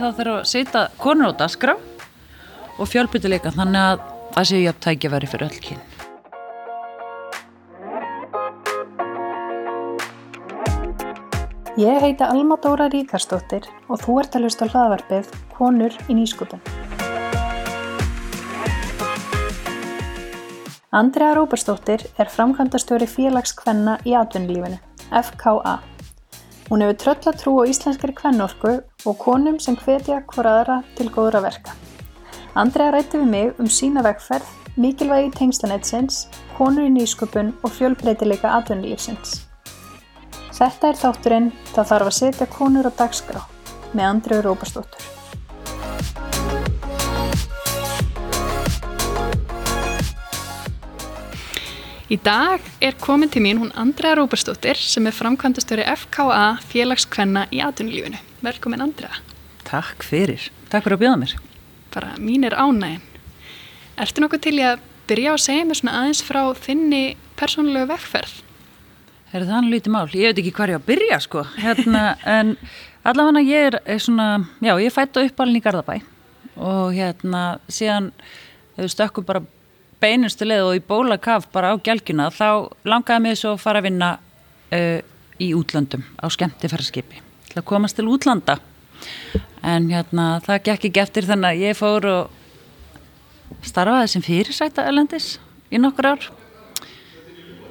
Það þarf að setja konur á dasgra og fjölbyttileika þannig að það séu jafn tækjaværi fyrir öll kyn. Ég heita Alma Dóra Ríkarsdóttir og þú ert að hlusta hlaðvarpið Konur í nýskupan. Andrea Róbersdóttir er framkvæmdastjóri félagskvenna í atvinnulífinu, FKA. Hún hefur tröll að trú á íslenskari kvennorku og konum sem hvetja hvora aðra til góðra verka. Andrea rætti við mig um sína vegferð, mikilvægi tengslanetsins, konur í nýsköpun og fjölbreytileika atvinnulífsins. Þetta er þátturinn Það þarf að setja konur á dagskrá með Andreu Róbersdóttur. Í dag er komin til mín hún Andrea Róbersdóttir sem er framkvæmdastöri FKA félagskvenna í atvinnulífinu. Velkomin Andrea. Takk fyrir. Takk fyrir að bjóða mér. Bara mín er ánægin. Ertu nokkuð til að byrja að segja mér svona aðeins frá þinni persónulegu vegferð? Er það hann lítið mál? Ég veit ekki hvað ég á að byrja sko. Hérna, en allavega ég er, er svona, já ég fættu uppalinn í Garðabæ og hérna síðan stökkum bara beinustu leið og í bólakaf bara á gælgina þá langaði mig svo að fara að vinna uh, í útlöndum á skemmtifæraskipi til að komast til útlanda. En hérna það gekk ekki eftir þannig að ég fór og starfaði sem fyrirsæta elendis í nokkur ár.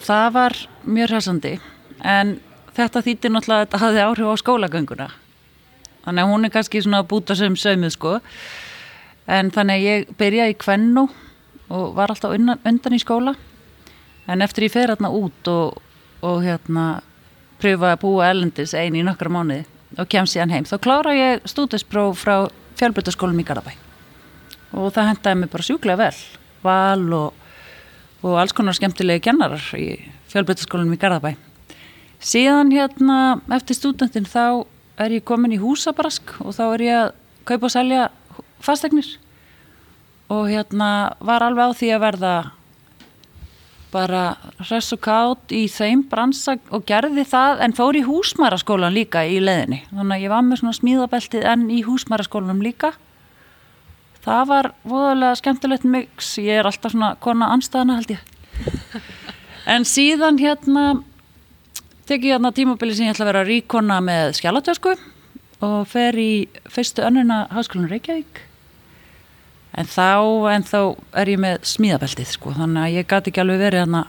Það var mjög hræsandi en þetta þýttir náttúrulega að þetta hafði áhrif á skólagönguna. Þannig að hún er kannski svona að búta sem sögmið sko. En þannig að ég byrjaði í kvennu og var alltaf undan, undan í skóla. En eftir ég fer hérna út og, og hérna pröfa að búa elendis eini í nokkra mánuði og kem síðan heim, þá klára ég stúdinspróf frá fjölbrytaskólum í Garabæ og það hendaði mig bara sjúklega vel. Val og, og alls konar skemmtilegi kennarar í fjölbrytaskólum í Garabæ síðan hérna eftir stúdentin þá er ég komin í húsabrask og þá er ég að kaupa og selja fastegnir og hérna var alveg á því að verða bara hress og kátt í þeim bransa og gerði það en fór í húsmæraskólan líka í leðinni þannig að ég var með svona smíðabeltið en í húsmæraskólanum líka. Það var voðalega skemmtilegt mix, ég er alltaf svona kona anstæðana held ég. En síðan hérna tek ég hérna tímabili sem ég ætla að vera ríkona með skjálatösku og fer í fyrstu önnuna háskólan Reykjavík en þá, en þá er ég með smíðabeltið sko, þannig að ég gæti ekki alveg verið hérna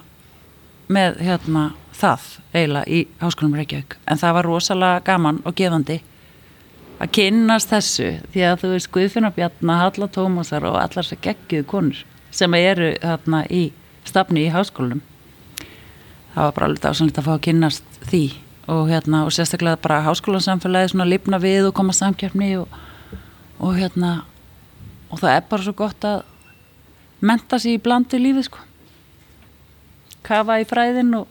með hérna það eiginlega í Háskólum Reykjavík. En það var rosalega gaman og gefandi að kynnast þessu því að þú veist Guðfinna Bjarnar, Halla Tómasar og allar þessar geggiðu konur sem eru hérna í stafni í háskólum það var bara alveg dásanlít að fá að kynnast því og hérna og sérstaklega bara háskólansamfélagi svona lifna við og koma samkjöfni og, og hérna og það er bara svo gott að menta sér í blandi lífi sko. Kafa í fræðin og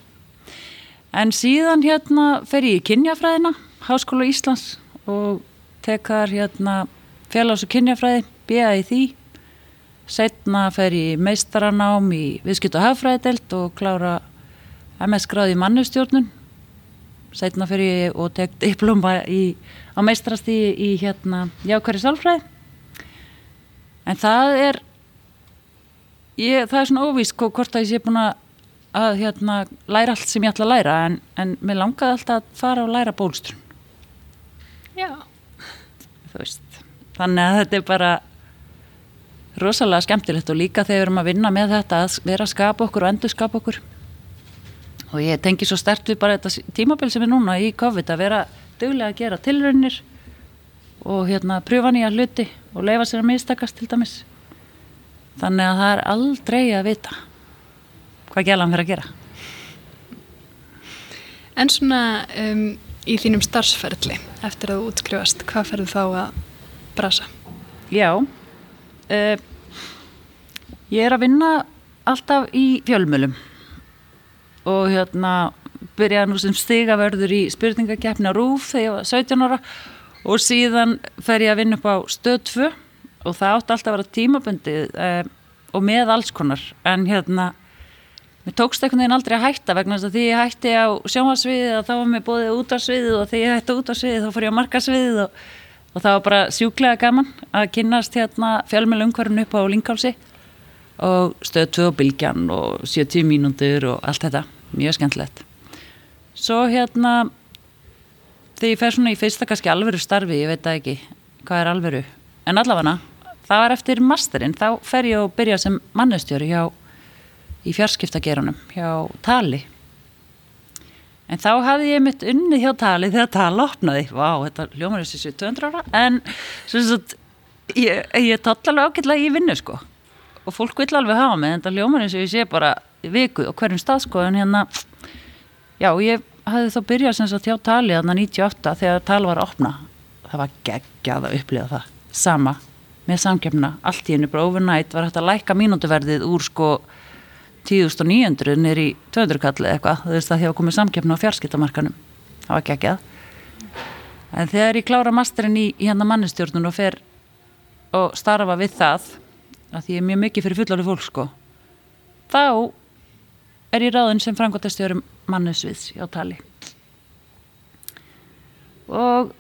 en síðan hérna fer ég í kynjafræðina Háskóla Íslands og tekar hérna félags- og kynjafræði bíða í því. Setna fer ég meistaranám í viðskipt og hafræðidelt og klára MS gráði í mannustjórnun setna fer ég og tek diploma í, á meistarastíði í hérna jákværi sálfræði en það er ég, það er svona óvísk hvort að ég sé búin að, hérna, læra allt sem ég ætla að læra en, en mér langaði alltaf að fara og læra bólstrun. Já. Þannig að þetta er bara rosalega skemmtilegt og líka þegar við erum að vinna með þetta að vera að skapa okkur og endur skapa okkur. Og ég tengi svo stert við bara þetta tímabil sem er núna í COVID að vera dögulega að gera tilraunir og hérna pröfa nýja hluti og leifa sér að mistakast til dæmis þannig að það er aldrei að vita hvað gælan fyrir að gera En svona um, í þínum starfsferðli eftir að þú útskrifast, hvað ferðu þá að brasa? Já uh, ég er að vinna alltaf í fjölmjölum og hérna byrjaði nú sem stigavörður í spurningakeppni á Rúf þegar ég var 17 ára og síðan fer ég að vinna upp á stöð 2 og það átti alltaf að vera tímabundið eh, og með alls konar. En hérna mér tókst einhvern veginn aldrei að hætta vegna þess að því ég hætti á sjónvarsviðið og þá var mér bóðið út á sviðið og því ég hætti út á sviðið þá fór ég á markasviðið og og það var bara sjúklega gaman að kynast hérna fjölmjöl umhverfinu upp á Lingálsi og stöð 2 bilgjan og 70 mínúndur og allt þetta, mjög skemmtilegt. Svo hérna þegar ég fer svona í fyrsta kannski alvöru starfi, ég veit það ekki hvað er alvöru, en allavega það var eftir masterinn, þá fer ég að byrja sem mannustjóri hjá í fjarskiptagerunum hjá Tali. En þá hafði ég mitt unnið hjá Tali þegar Tali opnaði, vá, þetta ljómar þessi 200 ára, en sagt, ég, ég tótt alveg ágætlega í vinnu sko. Og fólk vill alveg hafa mig en það ljómar og ég sé bara viku og hverjum stað sko en hérna. Já ég hafði þá byrjað sem sagt hjá tali þarna 98 þegar tali var að opna. Það var geggjað að upplifa það. Sama með samkjöfna allt í hennu bara overnight var hægt að læka mínútuverðið úr sko 10.900 nýri 200 kalli eitthvað. Þú veist að að komið samkjöfna á fjarskiptamarkanum það var geggjað. En þegar ég klára masterinn í, í hérna mannistjórnun og fer og starfa við það að því ég er mjög mikið fyrir fullari fólk sko þá er ég ráðin sem frangotastjórum mannusviðs á tali og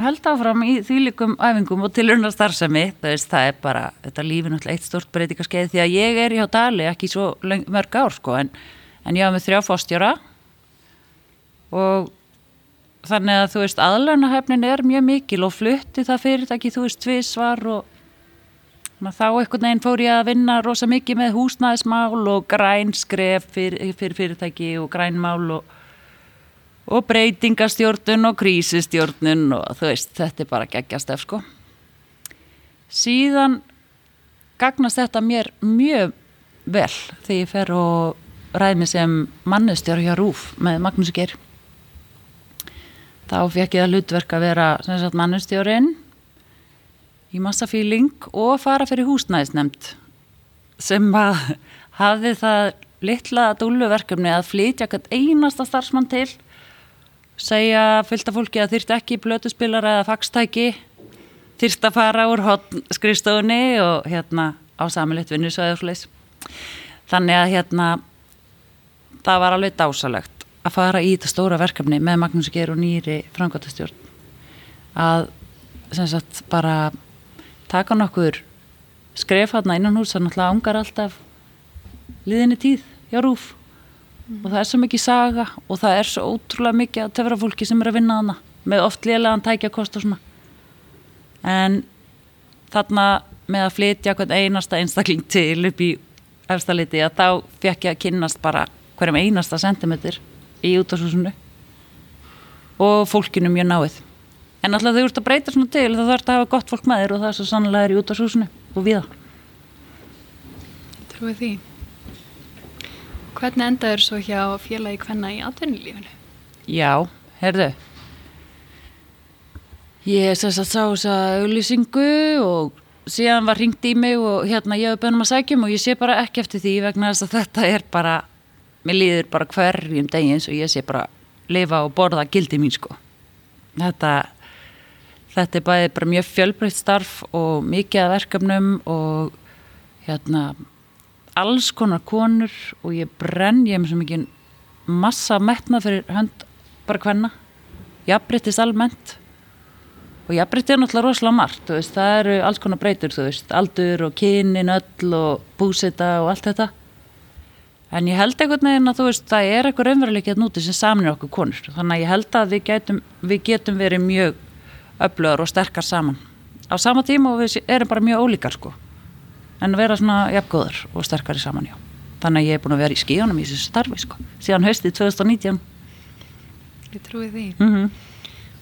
held áfram í þýlikum æfingum og tilurna starfsemi veist, það er bara, þetta lífi náttúrulega eitt stort breytingaskeið því að ég er hjá tali ekki svo mörg ár sko en, en ég hafa með þrjá fóstjóra og þannig að þú veist aðlönahefnin er mjög mikil og flutti það fyrirtæki þú veist tvísvar og þá einhvern veginn fór ég að vinna rosa mikið með húsnæðismál og grænskref fyrir, fyrir fyrirtæki og grænmál og, og breytingastjórnun og krísistjórnun og þú veist, þetta er bara geggjastef sko. Síðan gagnast þetta mér mjög vel þegar ég fer og ræði mig sem mannustjórn hjá Rúf með Magnús Geir. Þá fekk ég að hlutverk að vera mannustjórinn í massa fíling og fara fyrir húsnæðisnemnd sem að hafi það litla dúluverkefni að flytja einasta starfsmann til segja fylgta fólki að þýrt ekki blötuspilar eða fagstæki þýrt að fara úr skrifstofunni og hérna á samilitt vinnusvæðufleis þannig að hérna það var alveg dásalegt að fara í þetta stóra verkefni með Magnús Geir og nýri frangotastjórn að sem sagt bara taka nokkur skref hérna innan hús það náttúrulega ángar alltaf liðinni tíð hjá rúf mm. og það er svo mikið saga og það er svo ótrúlega mikið að tefra fólki sem er að vinna hana með oft liðlegan tækja kost og svona. En þarna með að flytja einasta einstakling til upp í efstaliti að þá fekk ég að kynnast bara hverjum einasta sentimeter í útashúsinu og fólkinu mjög náið en alltaf þau ert að breyta svona til þá þarf þetta að hafa gott fólk með þér og það er svo sannlega er í út á súsinu og viða Trúið því. Hvernig endaður svo hjá félagi hvenna í atvinnulífinu? Já, herðu ég sess að sá þess að auðlýsingu og síðan var ringt í mig og hérna ég hef bönum að sækjum og ég sé bara ekki eftir því vegna þess að þetta er bara mér líður bara hverjum degins og ég sé bara lifa og borða gildi mín sko. Þetta Þetta er bæðið bara mjög fjölbreytt starf og mikið að verkefnum og hérna alls konar konur og ég brenn, ég hef mjög mikið massa metnað fyrir hönd bara hvenna, jafnbreyttist almennt. Og jafnbreytti er náttúrulega rosalega margt, veist, það eru alls konar breytur, þú veist, aldur og kynin öll og búsita og allt þetta. En ég held einhvern veginn að þú veist, það er eitthvað raunveruleikið núti sem samnir okkur konur, þannig að ég held að við getum, við getum verið mjög öflugar og sterkar saman. Á sama tíma og við erum bara mjög ólíkar sko. En vera svona jafngóður og sterkari saman já. Þannig að ég er búin að vera í skíunum í þessu starfi sko síðan haustið 2019 Ég trúi því. Mm -hmm.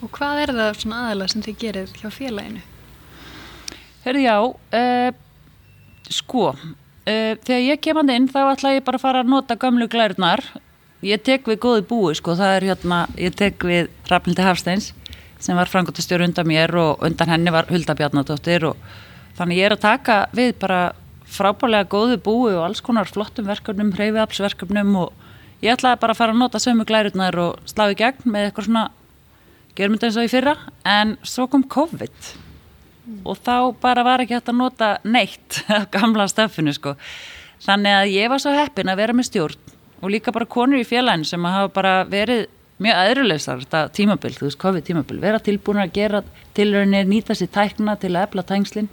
Og hvað er það svona aðalega sem þið gerir hjá félaginu? Hörðu já uh, sko uh, þegar ég kemand inn þá ætla ég bara að fara að nota gömlu glærnar ég tek við góði búi sko það er hérna, ég tek við Rafnildi Hafsteins sem var frangotastjóru undan mér og undan henni var Hulda Bjarnadóttir og þannig ég er að taka við bara frábælega góðu búi og alls konar flottum verkefnum, hreyfiapsverkefnum og ég ætlaði bara að fara að nota sömu glærutnar og slá í gegn með eitthvað svona germynda eins og í fyrra en svo kom COVID mm. og þá bara var ekki hægt að nota neitt af gamla stöfinu sko þannig að ég var svo heppin að vera með stjórn og líka bara konur í félagin sem hafa bara verið mjög aðrulegsar þetta tímabil, þú veist, COVID tímabil vera tilbúin að gera tilraunir nýta sér tækna til að efla tængslin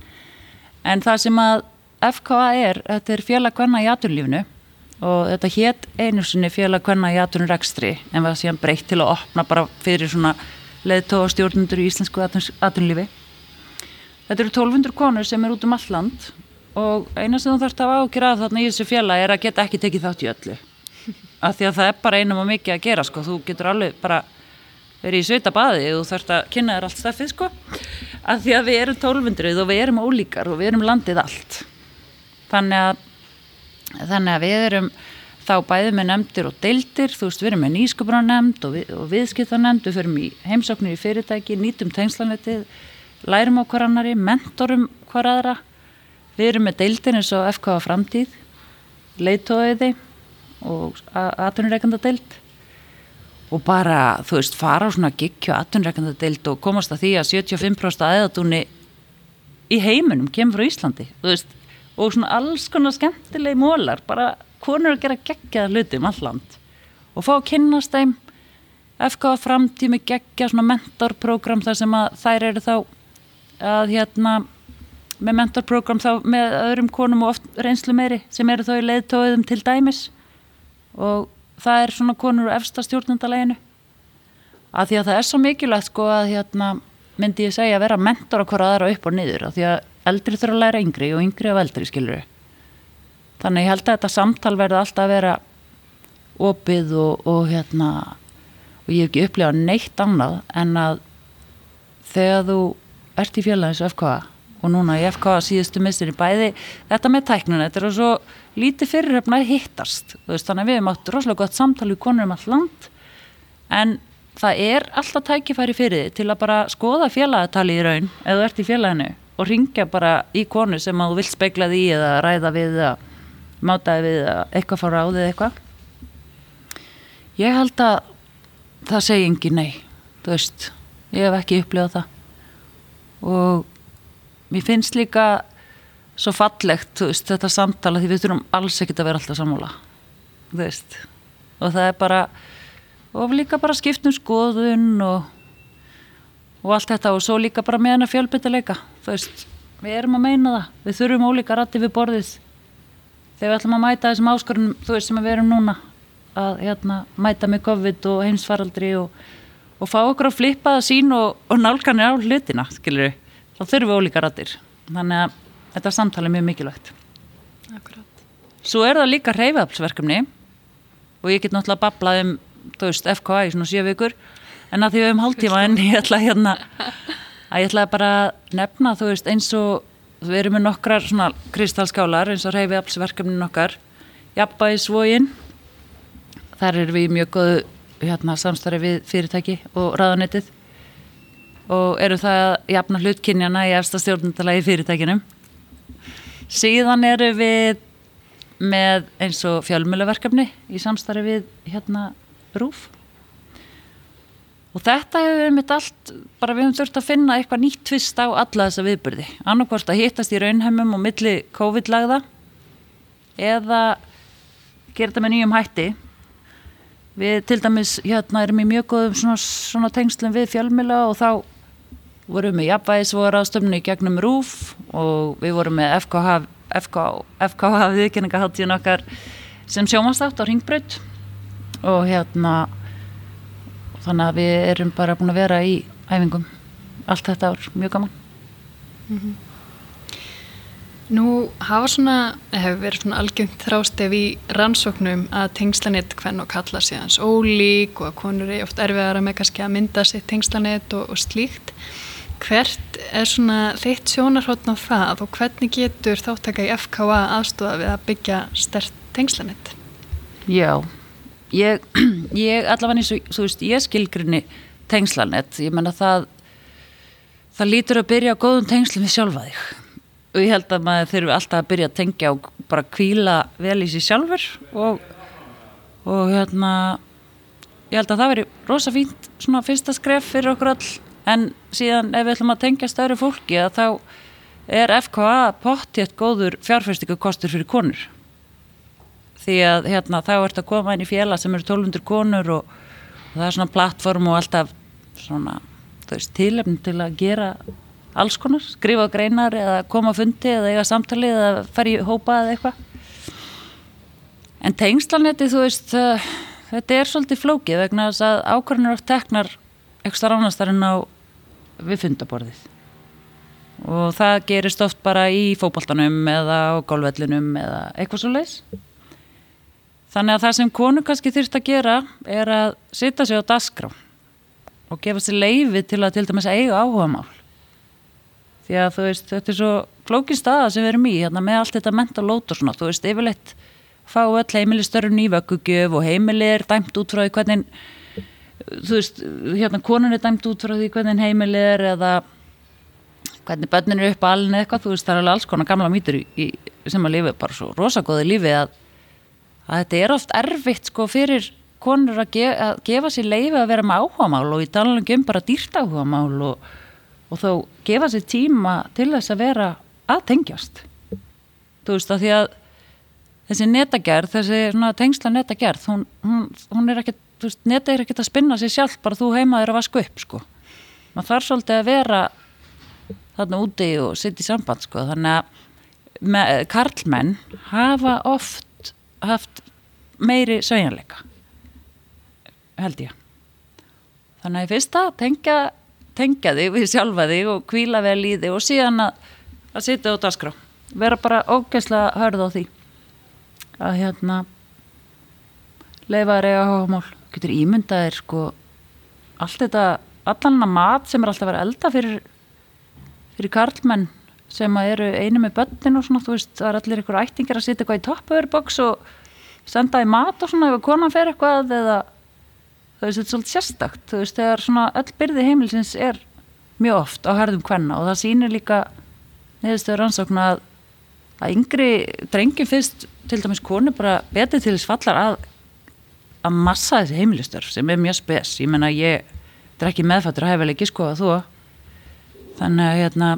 en það sem að FKA er, þetta er félag hvenna í aturlífinu og þetta hétt einu sinni félag hvenna í aturnurekstri en var síðan breytt til að opna bara fyrir svona leðtóa stjórnundur í íslensku aturlífi Þetta eru 1200 konur sem er út um all land og eina sem þú þarfst að ákjöra þarna í þessu félag er að geta ekki tekið þátt í öllu af því að það er bara einum og mikið að gera sko, þú getur alveg bara verið í sveita baði og þarfst að kynna þér allt stafið sko. Af því að við erum 1200 og við erum ólíkar og við erum landið allt. Þannig að þannig að við erum þá bæðið með nefndir og deildir. Þú veist við erum með nýsköpunanemnd og, við, og viðskiptanemnd við förum í heimsóknir í fyrirtæki nýtum tengslanetið lærum á hver annari, mentorum hver aðra. Við erum með deildin eins og FK framtíð leitóiði og aðtunurreikanda deild og bara, þú veist, fara á svona gikju aðtunurreikanda deild og komast að því að 75% aðeðatúni í heiminum kemur frá Íslandi veist, og svona alls konar skemmtilegi mólar, bara konur að gera geggjaða hluti um alland og fá að kynast þeim FK framtíð með geggja svona mentorprogram þar sem að þær eru þá að hérna með mentorprogram þá með öðrum konum og oft reynslu meiri sem eru þá í leiðtóðum til dæmis og það er svona konur og efsta stjórnundaleginu að því að það er svo mikilvægt sko að hérna myndi ég segja að vera mentor okkur aðra upp og niður að því að eldri þurfa að læra yngri og yngri af eldri skiluru þannig ég held að þetta samtal verði alltaf að vera opið og, og hérna og ég hef ekki upplegað neitt annað en að þegar þú ert í félagins FK og núna í FK síðustu missinni bæði þetta með tæknuna, þetta er svo lítið fyrirhefna að hittast veist, þannig að við hefum átt rosalega gott samtal við konur um all land en það er alltaf tækifæri fyrir þið til að bara skoða félagatali í raun eða þú ert í félaginu og ringja bara í konu sem að þú vilt spegla því eða ræða við eða mátaði við eða eitthvað fara á þið eitthvað? Ég held að það segi engi nei þú veist, ég hef ekki upplifað það. Og mér finnst líka svo fallegt veist, þetta samtala því við þurfum alls ekkert að vera alltaf sammála og það er bara og líka bara skiptum skoðun og, og allt þetta og svo líka bara með hana fjölbyttileika við erum að meina það við þurfum ólíka rætti við borðið. Þegar við ætlum að mæta þessum áskorunum þú veist sem við erum núna að hérna, mæta með COVID og heimsfaraldri og og fá okkur að flippa það sín og, og nálganir á hlutina, skilur þá þurfum við ólíka rættir þannig að þetta samtali er mjög mikilvægt. Akkurat. Svo er það líka reyfapsverkefni og ég get náttúrulega bablað um veist, FKA í svona 7 vikur en að því við hefum hálftíma en ég ætla hérna að ég ætla bara að nefna þú veist eins og við erum með nokkrar svona kristalskálar eins og reyfapsverkefnin okkar. Jabbaðisvógin þar er við mjög góðu hérna, samstarfi við fyrirtæki og ráðanettið og eru það að jafna hlutkynjana í efsta stjórnundalagi fyrirtækinum síðan eru við með eins og fjölmjöluverkefni í samstarfi við hérna rúf og þetta hefur við mitt allt bara við höfum þurft að finna eitthvað nýtt tvist á alla þessa viðbyrði annarkvæmst að hittast í raunheimum og milli COVID-lagða eða gera þetta með nýjum hætti. Við til dæmis hérna erum í mjög góðum svona, svona tengslum við fjölmila og þá vorum við jafnvægisvora ástöfni gegnum RÚF og við vorum með FKH, FKH, FKH viðkenningaháttíðin okkar sem sjómastátt á Ringbraut og hérna þannig að við erum bara búin að vera í æfingum allt þetta ár, mjög gaman. Mm -hmm. Nú hafa svona, hefur verið svona algjönd þrástef í rannsóknum að tengslanett hvern og kalla síðans ólík og að konur er oft erfiðara með kannski að mynda sitt tengslanett og, og slíkt. Hvert er svona þitt sjónarhóttn á það og hvernig getur þáttaka í FKA aðstofa við að byggja stert tengslanett? Já, ég, ég allavega eins og, þú veist, ég skilgrinni tengslanett, ég menna það, það lítur að byrja á góðum tengslum við sjálfa þig. Og ég held að maður þurfi alltaf að byrja að tengja og bara kvíla vel í sig sjálfur og, og hérna ég held að það veri rosa fínt svona fyrsta skref fyrir okkur all en síðan ef við ætlum að tengja störu fólki að þá er FKA pottjett góður fjárfæstikakostur fyrir konur. Því að hérna þá ert að koma inn í fjela sem eru 1200 konur og, það er svona plattform og alltaf svona, veist, tilefn til að gera alls konar, skrifa greinar eða koma fundi eða eiga samtali eða fara í hópa eða eitthvað. En tengslanetti, þú veist uh, þetta er svolítið flókið vegna að ákvarðanir oft teknar ekstra ránastarinn á við fundaborðið og það gerist oft bara í fókbaltanum eða á gólvellinum eða eitthvað svo leiðs þannig að það sem konu kannski þurft að gera er að sitja sig á dasgrá og gefa sér leiði til að til dæmis eiga áhuga mál því að þú veist þetta er svo flókin staða sem við erum í hérna, með allt þetta mental load og svona. Þú veist yfirleitt fá öll heimilistörun í vöggugjöf og heimili er dæmt út frá því hvernig þú veist, hérna konun er dæmt út frá því hvernig heimili er eða hvernig börnin er upp að alveg eitthvað, þú veist, það er alveg alls konar gamla mýtur í, sem að lifa bara svo rosagóði lífi að, að þetta er oft erfitt sko fyrir konur að, gef, að gefa sér leifi að vera með áhugamál og í talanum bara dýrt áhugamál og, og þó gefa sér tíma til þess að vera aðtengjast þú veist, að því að þessi netagerð, þessi tengsla netagerð, hún, hún, hún er ekkert, þú veist, neta er ekkert að spinna sér sjálf bara þú heimaður að vaska upp sko. Maður þarf svolítið að vera þarna úti og sitt í samband sko. þannig að með, karlmenn hafa oft haft meiri sögjanleika held ég. Þannig að fyrsta tengja, tengja þig við sjálfa þig og kvíla vel í þig og síðan að, að sitja út að skrá vera bara ógeðslega hörð á því að hérna leifa þér eiga hómál getur ímyndaðir sko allt þetta, allan að mat sem er alltaf að vera elda fyrir fyrir karlmenn sem eru einu með börnin og svona, þú veist, það er allir ykkur ættingar að setja eitthvað í toppöðurboks og senda í mat og svona ef konan fer eitthvað eða þú veist, þetta er svolítið sérstakt, þú veist, þegar svona öll byrði heimilsins er mjög oft á herðum hvenna og það sýnir líka neðustöður ansókn að að yngri drengi fyrst til dæmis konu bara betið til þess fallar að að massa þessi heimilistur sem er mjög spes, ég menna ég drekki meðfattur að hefa ekki sko að þú þannig að hérna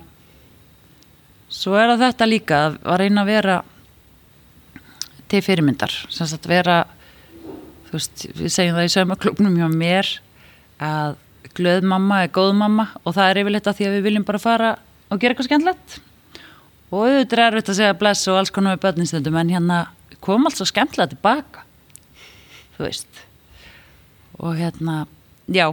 svo er að þetta líka að reyna að vera til fyrirmyndar. Sem sagt vera þú veist, við segjum það í saumaklubnum hjá mér að glöð mamma er góð mamma og það er yfirleitt að því að við viljum bara fara og gera eitthvað skemmtilegt. Og auðvitað er þetta að segja bless og alls konar með börninstöndum en hérna kom allt svo skemmtilega tilbaka þú veist. Og hérna, já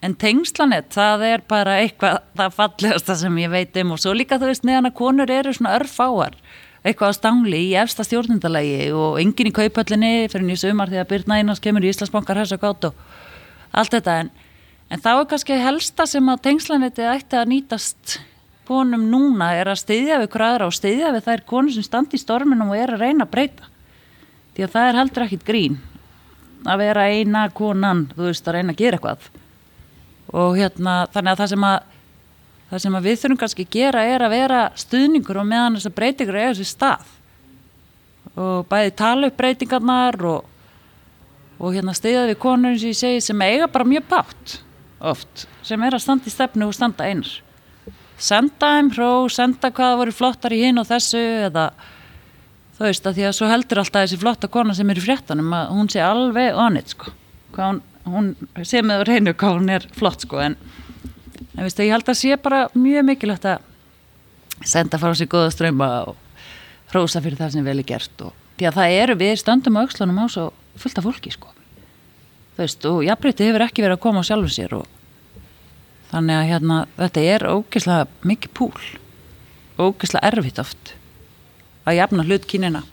en tengslanett, það er bara eitthvað það fallegasta sem ég veit um. Og svo líka þú veist neðan að konur eru svona örfáar eitthvað á stangli í efsta stjórnindalagi og engin í kaupallinni fyrir nýjum sumar því að Byrna Einars kemur í Íslandsbankar hæs og gátt og allt þetta en, en þá er kannski helsta sem að tengslanetti ætti að nýtast konum núna er að styðja við hverjaðra og styðja við þær konur sem standi í storminum og er að reyna að breyta. Því að það er heldur ekkit grín að vera eina konan, þú veist, að reyna að gera eitthvað. Og hérna þannig að það sem að það sem að við þurfum kannski að gera er að vera stuðningur og meðan þess að breytingur er þessi stað. Og bæði tala upp breytingarnar og, og hérna stiðað við konur sem ég segi sem eiga bara mjög bátt oft sem er að standa í stefnu og standa einar. Senda þeim hró, senda hvaða voru flottar í hinn og þessu eða þú veist að því að svo heldur alltaf þessi flotta kona sem er í fréttanum að hún sé alveg onnit sko. Hún hún sé með reynu hvað hún er flott sko en, en veist, ég held að sé bara mjög mikilvægt að senda frá sig goða ströma og hrósa fyrir það sem vel er gert og því að það eru við stöndum á aukslunum á svo fullt af fólki sko. Þú veist og jafnbreytti hefur ekki verið að koma á sjálfur sér og þannig að hérna þetta er ógeðslega mikið púl. Ógeðslega erfitt oft að jafna hlut kynina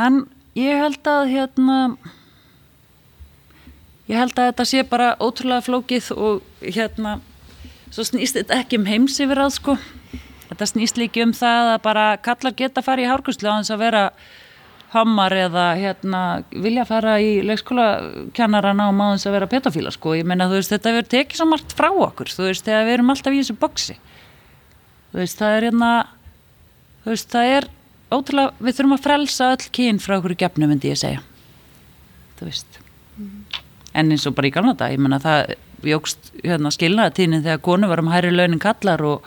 en ég held að hérna ég held að þetta sé bara ótrúlega flókið og hérna svo snýst þetta ekki um heims yfir að sko. Þetta snýst líki um það að bara kallar geta að fara í hárkuslu á þess að vera hammar eða hérna vilja fara í leikskóla kennarana og þess að vera petofíla sko. Ég menna þú veist þetta verður tekið svo margt frá okkur þú veist þegar við erum alltaf í þessu boksi þú veist það er hérna þú veist það er ótrúlega við þurfum að frelsa öll kyn frá okkur gefnu myndi ég segja. Þú veist. Mm en eins og bara í gamla dag, ég menna það jógst hérna, skilnaðatíðin þegar konu varum hæri launin kallar og,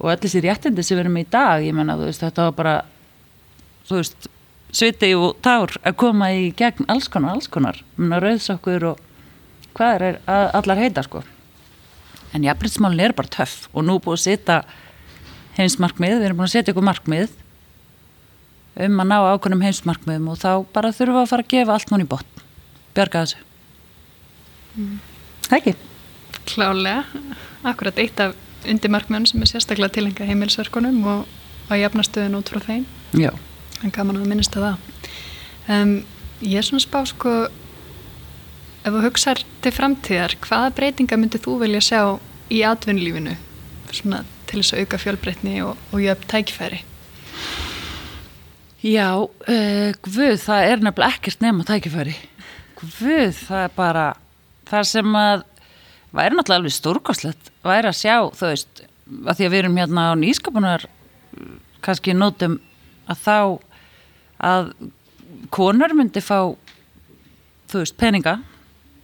og allir sér réttindi sem við erum í dag, ég menna þú veist þetta var bara þú veist sviti og tár að koma í gegn alls konar, alls konar. Muna, rauðsokkur og hvað er að, allar heita sko. En jafnbryttsmálin er bara töff og nú búið að setja heimsmarkmið, við erum búin að setja ykkur markmið um að ná ákveðnum heimsmarkmiðum og þá bara þurfum við að fara að gefa allt núna í botn. Bjarga þessu. Mm. Ekki? Klálega, akkurat eitt af undirmarkmiðun sem er sérstaklega tilenga heimilsverkunum og að jafna stöðun út frá þeim. Já. En gaman að minnast að það. Um, Ég er svona spá sko ef þú hugsaður til framtíðar hvaða breytinga myndið þú velja sjá í atvinnulífinu? Svona til þess að auka fjölbreytni og, og jöfn tækifæri. Já, uh, guð, það er nefnilega ekkert nefn að tækifæri. Guð, það er bara það sem að væri náttúrulega alveg stórkoslegt væri að sjá, þú veist að því að við erum hérna á nýskapunar kannski nótum að þá að konar myndi fá þú veist, peninga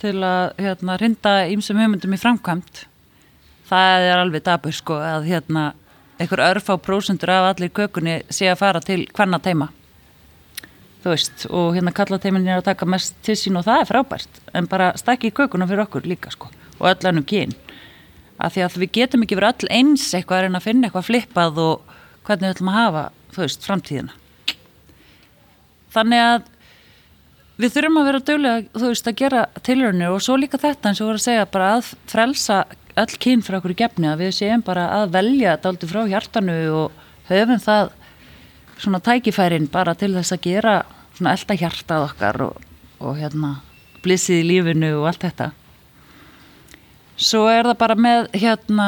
til að hérna rinda ímsum hugmyndum í framkvæmt það er alveg dabur sko að hérna einhver örf á prósundur af allir kökunni sé að fara til hvenna teima þú veist og hérna kallateimin er að taka mest til sín og það er frábært en bara stakki í kökunum fyrir okkur líka sko og öll ennum gín að því að við getum ekki verið öll eins eitthvað en að finna eitthvað flippað og hvernig við ætlum að hafa þú veist framtíðina. Þannig að við þurfum að vera dögulega, þú veist, að gera tilhörnir og svo líka þetta eins og voru að segja bara að frelsa öll kyn fyrir okkur í gefni að við séum bara að velja aldrei frá hjartanu og höfum það svona tækifærin bara til þess að gera svona elda hjartað okkar og, og hérna blissið í lífinu og allt þetta. Svo er það bara með hérna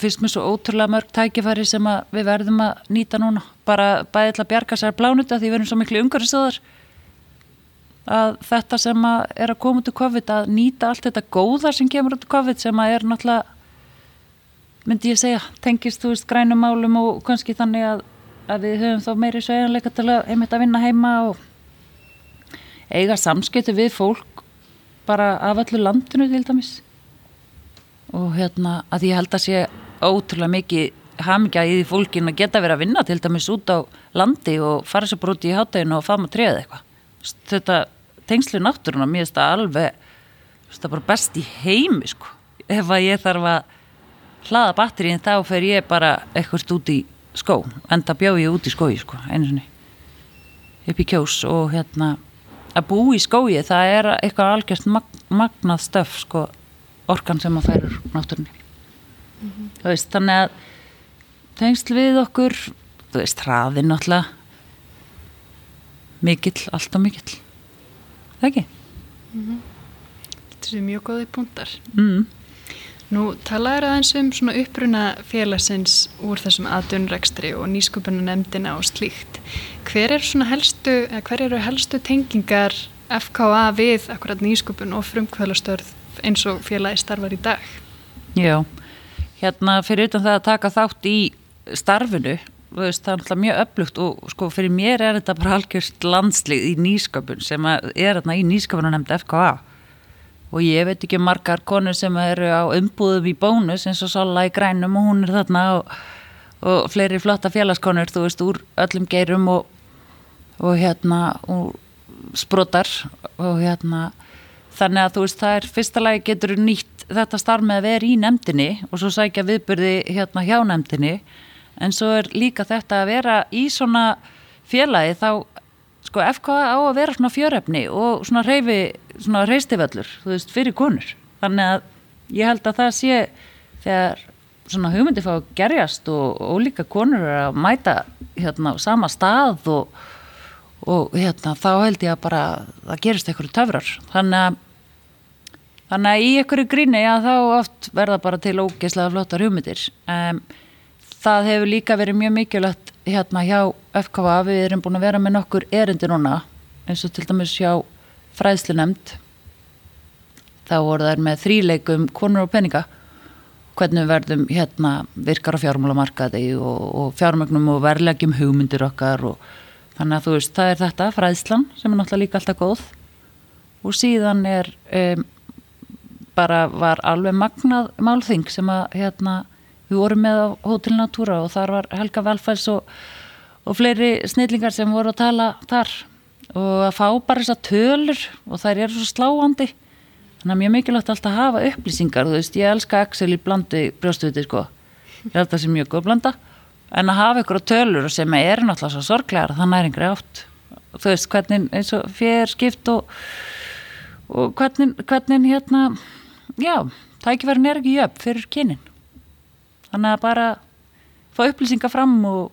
fyrst með svo ótrúlega mörg tækifæri sem við verðum að nýta núna. Bara bæðið til að bjarga sér plánuta því við erum svo miklu umhverfisöðar að þetta sem að er að koma út úr COVID að nýta allt þetta góða sem kemur út úr COVID sem að er náttúrulega myndi ég segja, tengist þú veist grænum málum og kannski þannig að, að við höfum þá meiri sveganleika til að einmitt að vinna heima og eiga samskipti við fólk bara af öllu landinu til dæmis. Og hérna að ég held að sé ótrúlega mikið hamingja í því fólkin að geta verið að vinna til dæmis út á landi og fara sér bara út í hátteginu og fama treðið eitthvað þetta tengslu náttúruna, mér finnst það alveg það er bara best í heimi sko. ef að ég þarf að hlaða batterín þá fer ég bara eitthvað út í skó enda bjá ég út í skói sko, einu sinni upp í kjós og hérna að bú í skói það er eitthvað algjörst mag magnað stöf sko, orkan sem að færur náttúrunni mm -hmm. veist, þannig að tengsl við okkur þú veist, hraðin náttúrulega mikill, allt og mikill. Það ekki? Mm -hmm. Þetta er mjög góði punktar. Mm. Nú talaður aðeins um svona uppruna félagsins úr þessum aðdunrekstri og nýsköpuna nefndina og slíkt. Hver er svona helstu hver eru helstu tengingar FKA við akkurat nýsköpun og frumkvæðlastörð eins og félagi starfar í dag? Já, hérna fyrir utan það að taka þátt í starfinu veist, það er alltaf mjög öflugt og sko fyrir mér er þetta bara algjörst landslið í nýsköpun sem er þarna í nýsköpun og nefnd FKA og ég veit ekki margar konur sem eru á umbúðum í bónus eins og Sola í grænum og hún er þarna og, og fleiri flotta félagskonur þú veist úr öllum geirum og, og hérna og sprotar og hérna. Þannig að þú veist það er fyrsta lagi getur nýtt þetta starf með að vera í nefndinni og svo sækja viðbyrði hérna hjá nefndinni en svo er líka þetta að vera í svona félagi þá sko FK á að vera svona fjörefni og svona reyfi, svona reystiföllur þú veist, fyrir konur. Þannig að ég held að það sé þegar svona hugmyndi fá að gerjast og ólíka konur er að mæta hérna á sama stað og, og hérna þá held ég að bara það gerist einhverju töfrar. Þannig að þannig að í einhverju gríni að þá oft verða bara til ógeðslega flottar hugmyndir. Um, það hefur líka verið mjög mikilvægt hérna hjá FKV við erum búin að vera með nokkur erindi núna eins og til dæmis hjá fræðslunemnd þá voru þær með þríleikum konur og peninga. Hvernig við verðum hérna virkar á fjármálamarkaði og, og fjármögnum og verlegjum hugmyndir okkar og þannig að þú veist það er þetta fræðslan sem er náttúrulega líka alltaf góð. Og síðan er um, bara var alveg magnað málþing sem að hérna við vorum með á Hotel Natura og þar var Helga Velfæls og, og fleiri snillingar sem voru að tala þar og að fá bara þessar tölur og þær eru svo sláandi. Þannig að mjög mikilvægt alltaf að hafa upplýsingar þú veist, ég elska Excel í blandi brjóstuðið sko, ég held að það sé mjög góð blanda. En að hafa ykkur tölur sem er náttúrulega svo sorglegar þannig er yngri átt. Þú veist, hvernig eins og fér skipt og, og hvernig, hvernig hérna já, tækifærin er ekki jöfn fyrir kynin þannig að bara fá upplýsingar fram og,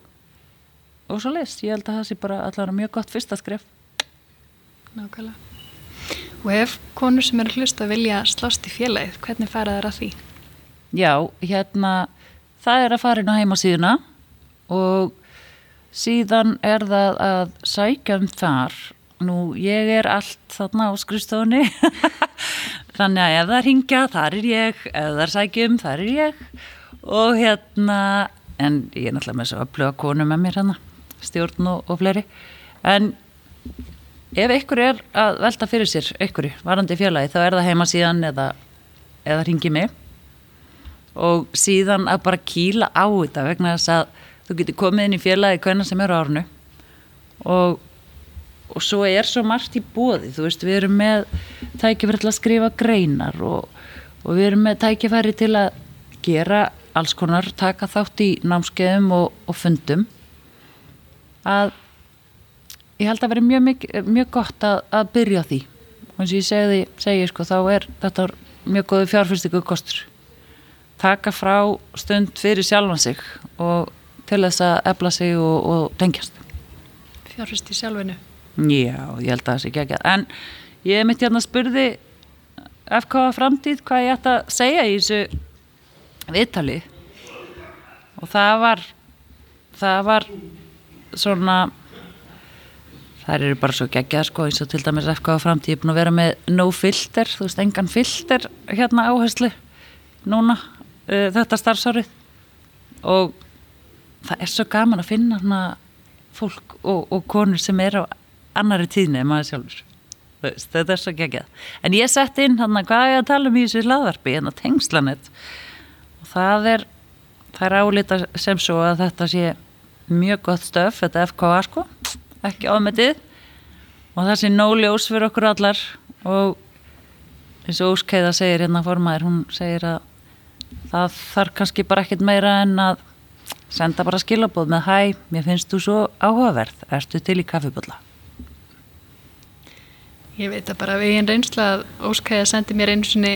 og svo leist, ég held að það sé bara allavega mjög gott fyrsta skref. Nákvæmlega. Og ef konur sem eru hlust að vilja slást í félagið, hvernig fara að því? Já, hérna það er að fara inn á heimasíðuna og síðan er það að sækja um þar. Nú ég er allt þarna á skrifstofunni. Þannig að ef það ringja þar er ég. Ef það sækjum þar er ég og hérna en ég er náttúrulega með svo að plöga konu með mér hérna stjórn og, og fleiri. En ef ykkur er að velta fyrir sér ykkur varandi félagi þá er það heima síðan eða, eða ringi mig. Og síðan að bara kýla á þetta vegna þess að þú getur komið inn í félagi hvernig sem eru árnu og, og svo er svo margt í bóði þú veist við erum með tækifæri til að skrifa greinar og, og við erum með tækifæri til að gera alls konar taka þátt í námskeiðum og, og fundum. Að ég held að vera mjög, mjög, mjög gott að, að byrja því. Og eins og ég segi, segi sko, þá er þetta mjög góði fjárfyrstíku kostur taka frá stund fyrir sjálfan sig og til þess að efla sig og, og tengjast. Fjárfyrst í sjálfinu. Já, ég held að það sé ekki ekki en ég mitt hérna spurði FK framtíð hvað ég ætti að segja í þessu viðtali og það var það var svona þær eru bara svo geggjað sko eins og til dæmis FK framtíð búin að vera með no filter þú veist, engan filter hérna áherslu núna uh, þetta starfsárið. Og það er svo gaman að finna hana fólk og, og konur sem er á annari tíðni en maður sjálfur. Veist, þetta er svo geggjað. En ég sett inn hann að hvað er að tala um í þessu hlaðvarpi en að tengslanett og það er það er álita sem svo að þetta sé mjög gott stöf þetta FKA sko, ekki ámetið og það sé nóljós fyrir okkur allar. Og eins og Óskeiða segir hérna formaður, hún segir að það þarf kannski bara ekkit meira en að senda bara skilabóð með hæ, mér finnst þú svo áhugaverð. Erstu til í kaffibölla Ég veit að bara við einn reynsla að Óskæði sendi mér einu svoni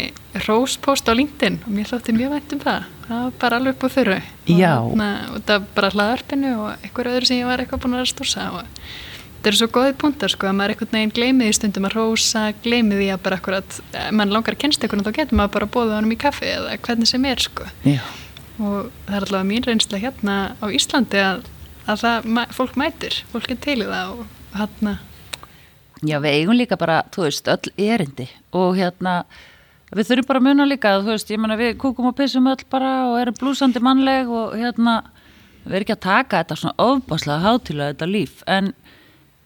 róspost á LinkedIn og mér þótti mjög vænt um það það var bara alveg upp á þurru Já. og, og það var bara hlaðarpinu og eitthvað öðru sem ég var eitthvað búin að stórsa og þetta eru svo góði púntar sko að maður eitthvað neginn gleymið í stundum að rósa gleymið í að bara akkurat mann langar að kennst eitthvað þá getur maður bara að bóða honum í kaffi eða hvernig sem er sko Já. og það er allavega mín reynsla hérna á Íslandi að, að það, fólk mætir, fólk er til í það og hérna Já, við eigum líka bara, þú veist, öll erindi og hérna, við þurfum bara að muna líka, þú veist, ég menna við kúkum og pissum öll bara og erum blúsandi mannleg og hérna, við erum ekki að taka þetta svona ofbáslega hátilega þetta líf, en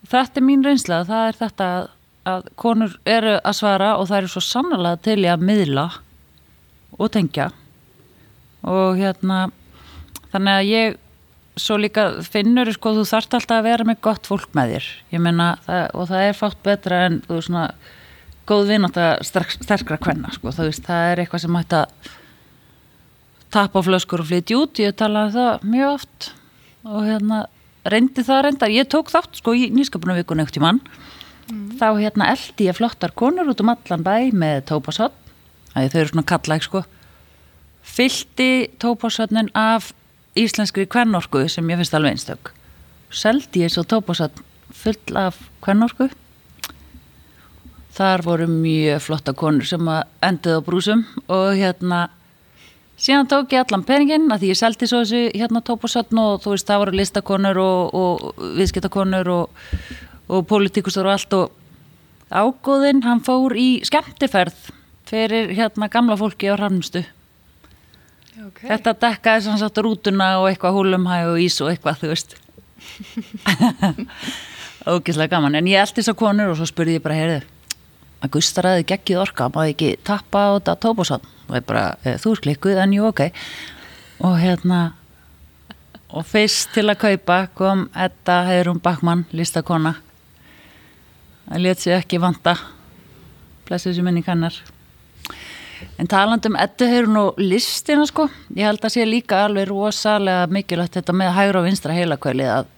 þetta er mín reynsla, það er þetta að, að konur eru að svara og það eru svo sannlega til í að miðla og tengja. Og hérna, þannig að ég svo líka finnur sko þú þarft alltaf að vera með gott fólk með þér. Meina það, og það er fátt betra en þú svona góð vinátt að sterkra kvenna sko. Veist, það er eitthvað sem hægt að tapa á flöskur og flytja út. Ég talaði það mjög oft. Og hérna reyndi það reynda ég tók þátt sko í nýskapunum vikun ekkert í mann mm. þá hérna eldi ég flottar konur út um allan bæ með tópasotn þau eru svona kallæg sko. Fyldi tópasotnin af íslenskri kvennorku sem ég finnst alveg einstök. Seldi ég svo tópasatn full af kvennorku. Þar voru mjög flotta konur sem endið á brúsum og hérna síðan tók ég allan peningin að því ég seldi svo þessu hérna tópasatn og þú veist það voru listakonur og, og viðskiptakonur og, og politíkustur og allt og ágóðinn hann fór í skemmtiferð fyrir hérna gamla fólki á Rannstu Okay. Þetta dekkaði sem sagt rútuna og eitthvað húlumhæg og ís og eitthvað, þú veist. Ógislega gaman. En ég eldi þess að konur og svo spurði ég bara, heyrðu, að Gustaraði geggið orka, maður ekki tappa á þetta tóbúsann. Og ég bara, þú er klikkuð, en jú, ok. Og hérna, og fyrst til að kaupa kom Edda Heiðrún Bakmann, listakona það let sér ekki vanta blessu þessu minni kannar en talandum Edda Heiðrún og listina sko ég held að sé líka alveg rosalega mikilvægt þetta með hægra og vinstra heilakvæli að,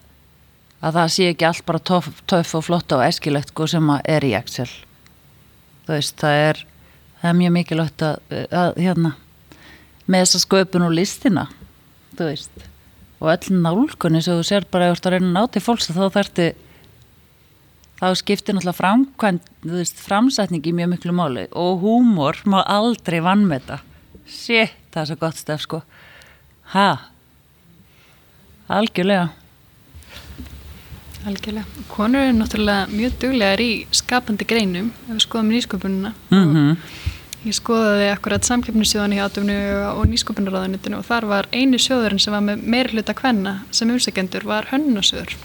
að það sé ekki allt bara töff, töff og flott og eskilegt sko sem að er í Excel. Þú veist, það er það er mjög mikilvægt að, að hérna með þessa sköpun og listina þú veist. Og öll nálgunni sem þú sér bara að ert að reyna að ná til fólks þá þarftu þá skiptir náttúrulega framkvæmt þú veist, framsætningi mjög miklu máli og húmor má aldrei vann með þetta shit, það er svo gott stef sko. Ha? Algjörlega. Algjörlega. Konur eru náttúrulega mjög duglegar í skapandi greinum ef við skoðum nýsköpununa mm og ég skoðaði akkurat samkeppnissjóðan í átöfnu og nýsköpunarraðanitinu og þar var einu sjóðurinn sem var með meiri hluta kvenna sem umsækjendur var hönnasjóður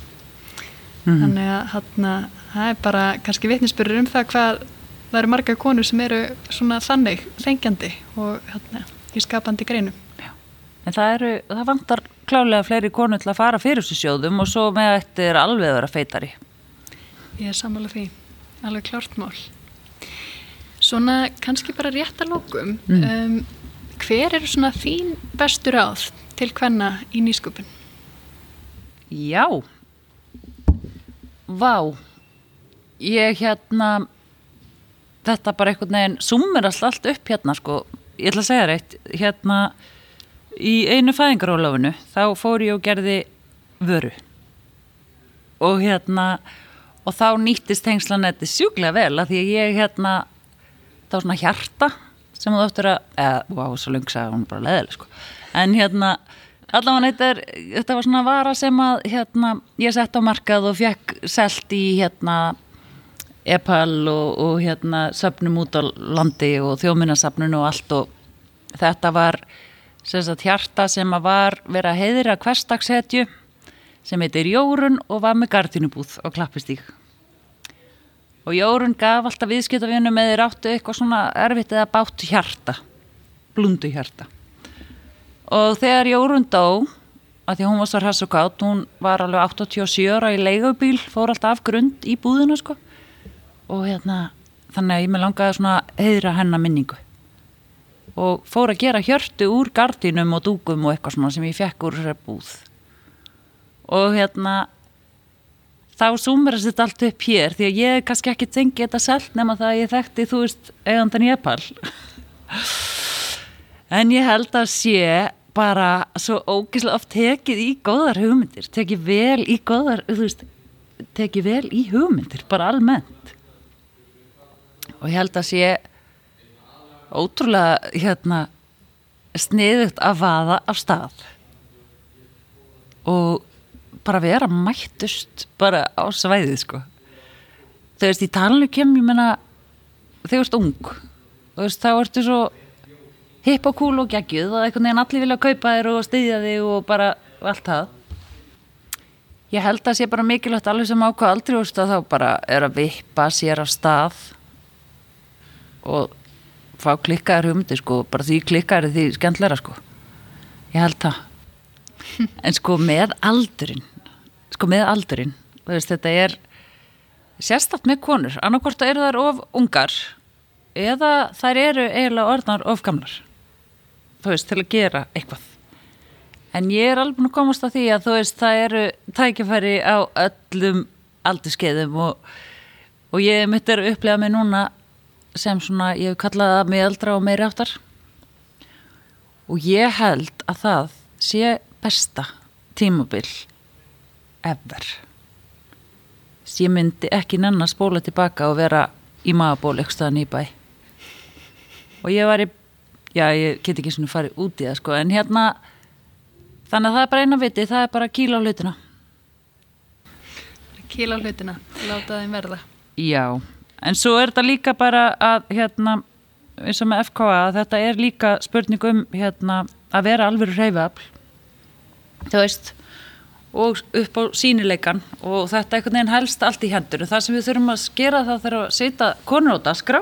Mhm. þannig að það er bara kannski vitnisbyrður um það hvað það eru marga konur sem eru svona þannig þengjandi og hana, í skapandi greinum. En það eru, það vantar klálega fleiri konur til að fara fyrir þessu sjóðum og svo með þetta er alveg að vera feitari. Ég er sammála því, alveg klárt mál. Svona kannski bara rétt að lókum, um, hver eru svona þín bestu ráð til hvenna í nýsköpun? Já. Vá Ég hérna Þetta bara einhvern veginn alltaf allt upp hérna sko. Ég ætla að segja reitt Hérna Í einu fæðingarólafinu Þá fór ég og gerði vöru. Og hérna Og þá nýttist tengslanetti sjúklega vel að Því að ég hérna var svona hjarta Sem þú áttur að eða, Vá, svo lungsa hún er bara leðileg sko. En hérna allavega þetta var svona vara sem að hérna, ég sett á markað og fekk selt í hérna Epal og, og hérna söpnum út á landi og þjóminasafnun og allt og þetta var sagt hjarta sem að var vera að heiðra hverstagshetju sem heitir Jórun og var með gardinubúð og klappistík og Jórun gaf alltaf viðskiptavinum eða þeir áttu eitthvað svona erfitt eða bátt hjarta blundu hjarta. Og þegar Jórun dó að því hún var svo hrass og gátt hún var alveg 87 ára í leigubíl fór alltaf af grund í búðina sko og hérna þannig að ég með langaði svona heiðra hennar minningu. Og fór að gera hjörtu úr gardínum og dúkum og eitthvað svona sem ég fekk úr þessari búð. Og hérna þá súmerast þetta allt upp hér því að ég kannski ekki tengi þetta selt nema það að ég þekkti þú veist eigandan í Epal En ég held að sé bara svo ógislega oft tekið í góðar hugmyndir, tekið vel í góðar, veist, tekið vel í hugmyndir, bara almennt. Og ég held að sé ótrúlega, hérna, sniðugt að vaða af stað. Og bara vera mættust bara á svæðið, sko. Þú veist, í talinu kem, ég menna, þú ert ung, veist, þá ertu svo hipp og cool og geggjuð og einhvern veginn allir vilja kaupa þér og styðja þig og bara allt það ég held að sé bara mikilvægt alveg sem ákvað aldrei úrst að þá bara er að vippa sér af stað og fá klikkaðar hugmyndir sko, bara því klikkaðar því skemmtlæra sko. Ég held það. En sko með aldurinn sko með aldurinn veist, þetta er sérstatt með konur. Annarkort eru þær of ungar eða þær eru eiginlega orðnar of gamlar þú veist, til að gera eitthvað. En ég er alveg að komast að því að þú veist, það eru tækifæri á öllum aldurskeiðum og, og ég mitt er að upplega mig núna sem svona, ég hef kallað það meðaldra og meiri áttar og ég held að það sé besta tímabil ever. Ég myndi ekki nenn að spóla tilbaka og vera í magaból eitthvað staðan í bæ og ég var í já, ég get ekki svona farið út í það sko, en hérna þannig að það er bara eina viti, það er bara kíla á hlutina. Kíla á hlutina, láta þeim verða. já, en svo er þetta líka bara að hérna eins og með FKA, að þetta er líka spurning um hérna að vera alveg reyfafl þú veist og upp á sínileikan og þetta einhvern veginn helst allt í hendur það sem við þurfum að skera það þarf að setja konur á dasgrá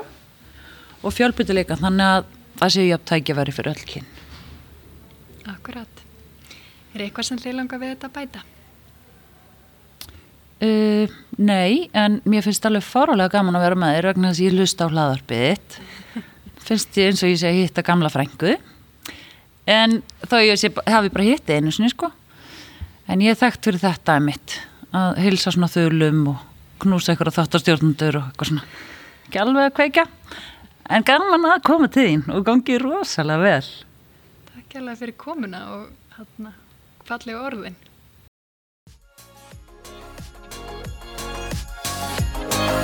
og fjölbyttileikan þannig að það séu jafn tækja verið fyrir öll kyn Akkurat. Er eitthvað sem þið langar við þetta að bæta? Uh, nei, en mér finnst alveg fáralega gaman að vera með þér vegna þess að ég hlusta á hlaðarpið þitt. finnst ég eins og ég sé að hitta gamla frængu. En þó ég sé, hafi bara hitti einu sinni, sko. En ég er þekkt fyrir þetta að mitt. Að hilsa svona þölum og knúsa ykkur á þáttastjórnundur og eitthvað svona. Ekki alveg að kveikja. En gaman að koma til þín og gangi rosalega vel. Takk alveg fyrir komuna og hérna, fallegu orðin. Bye.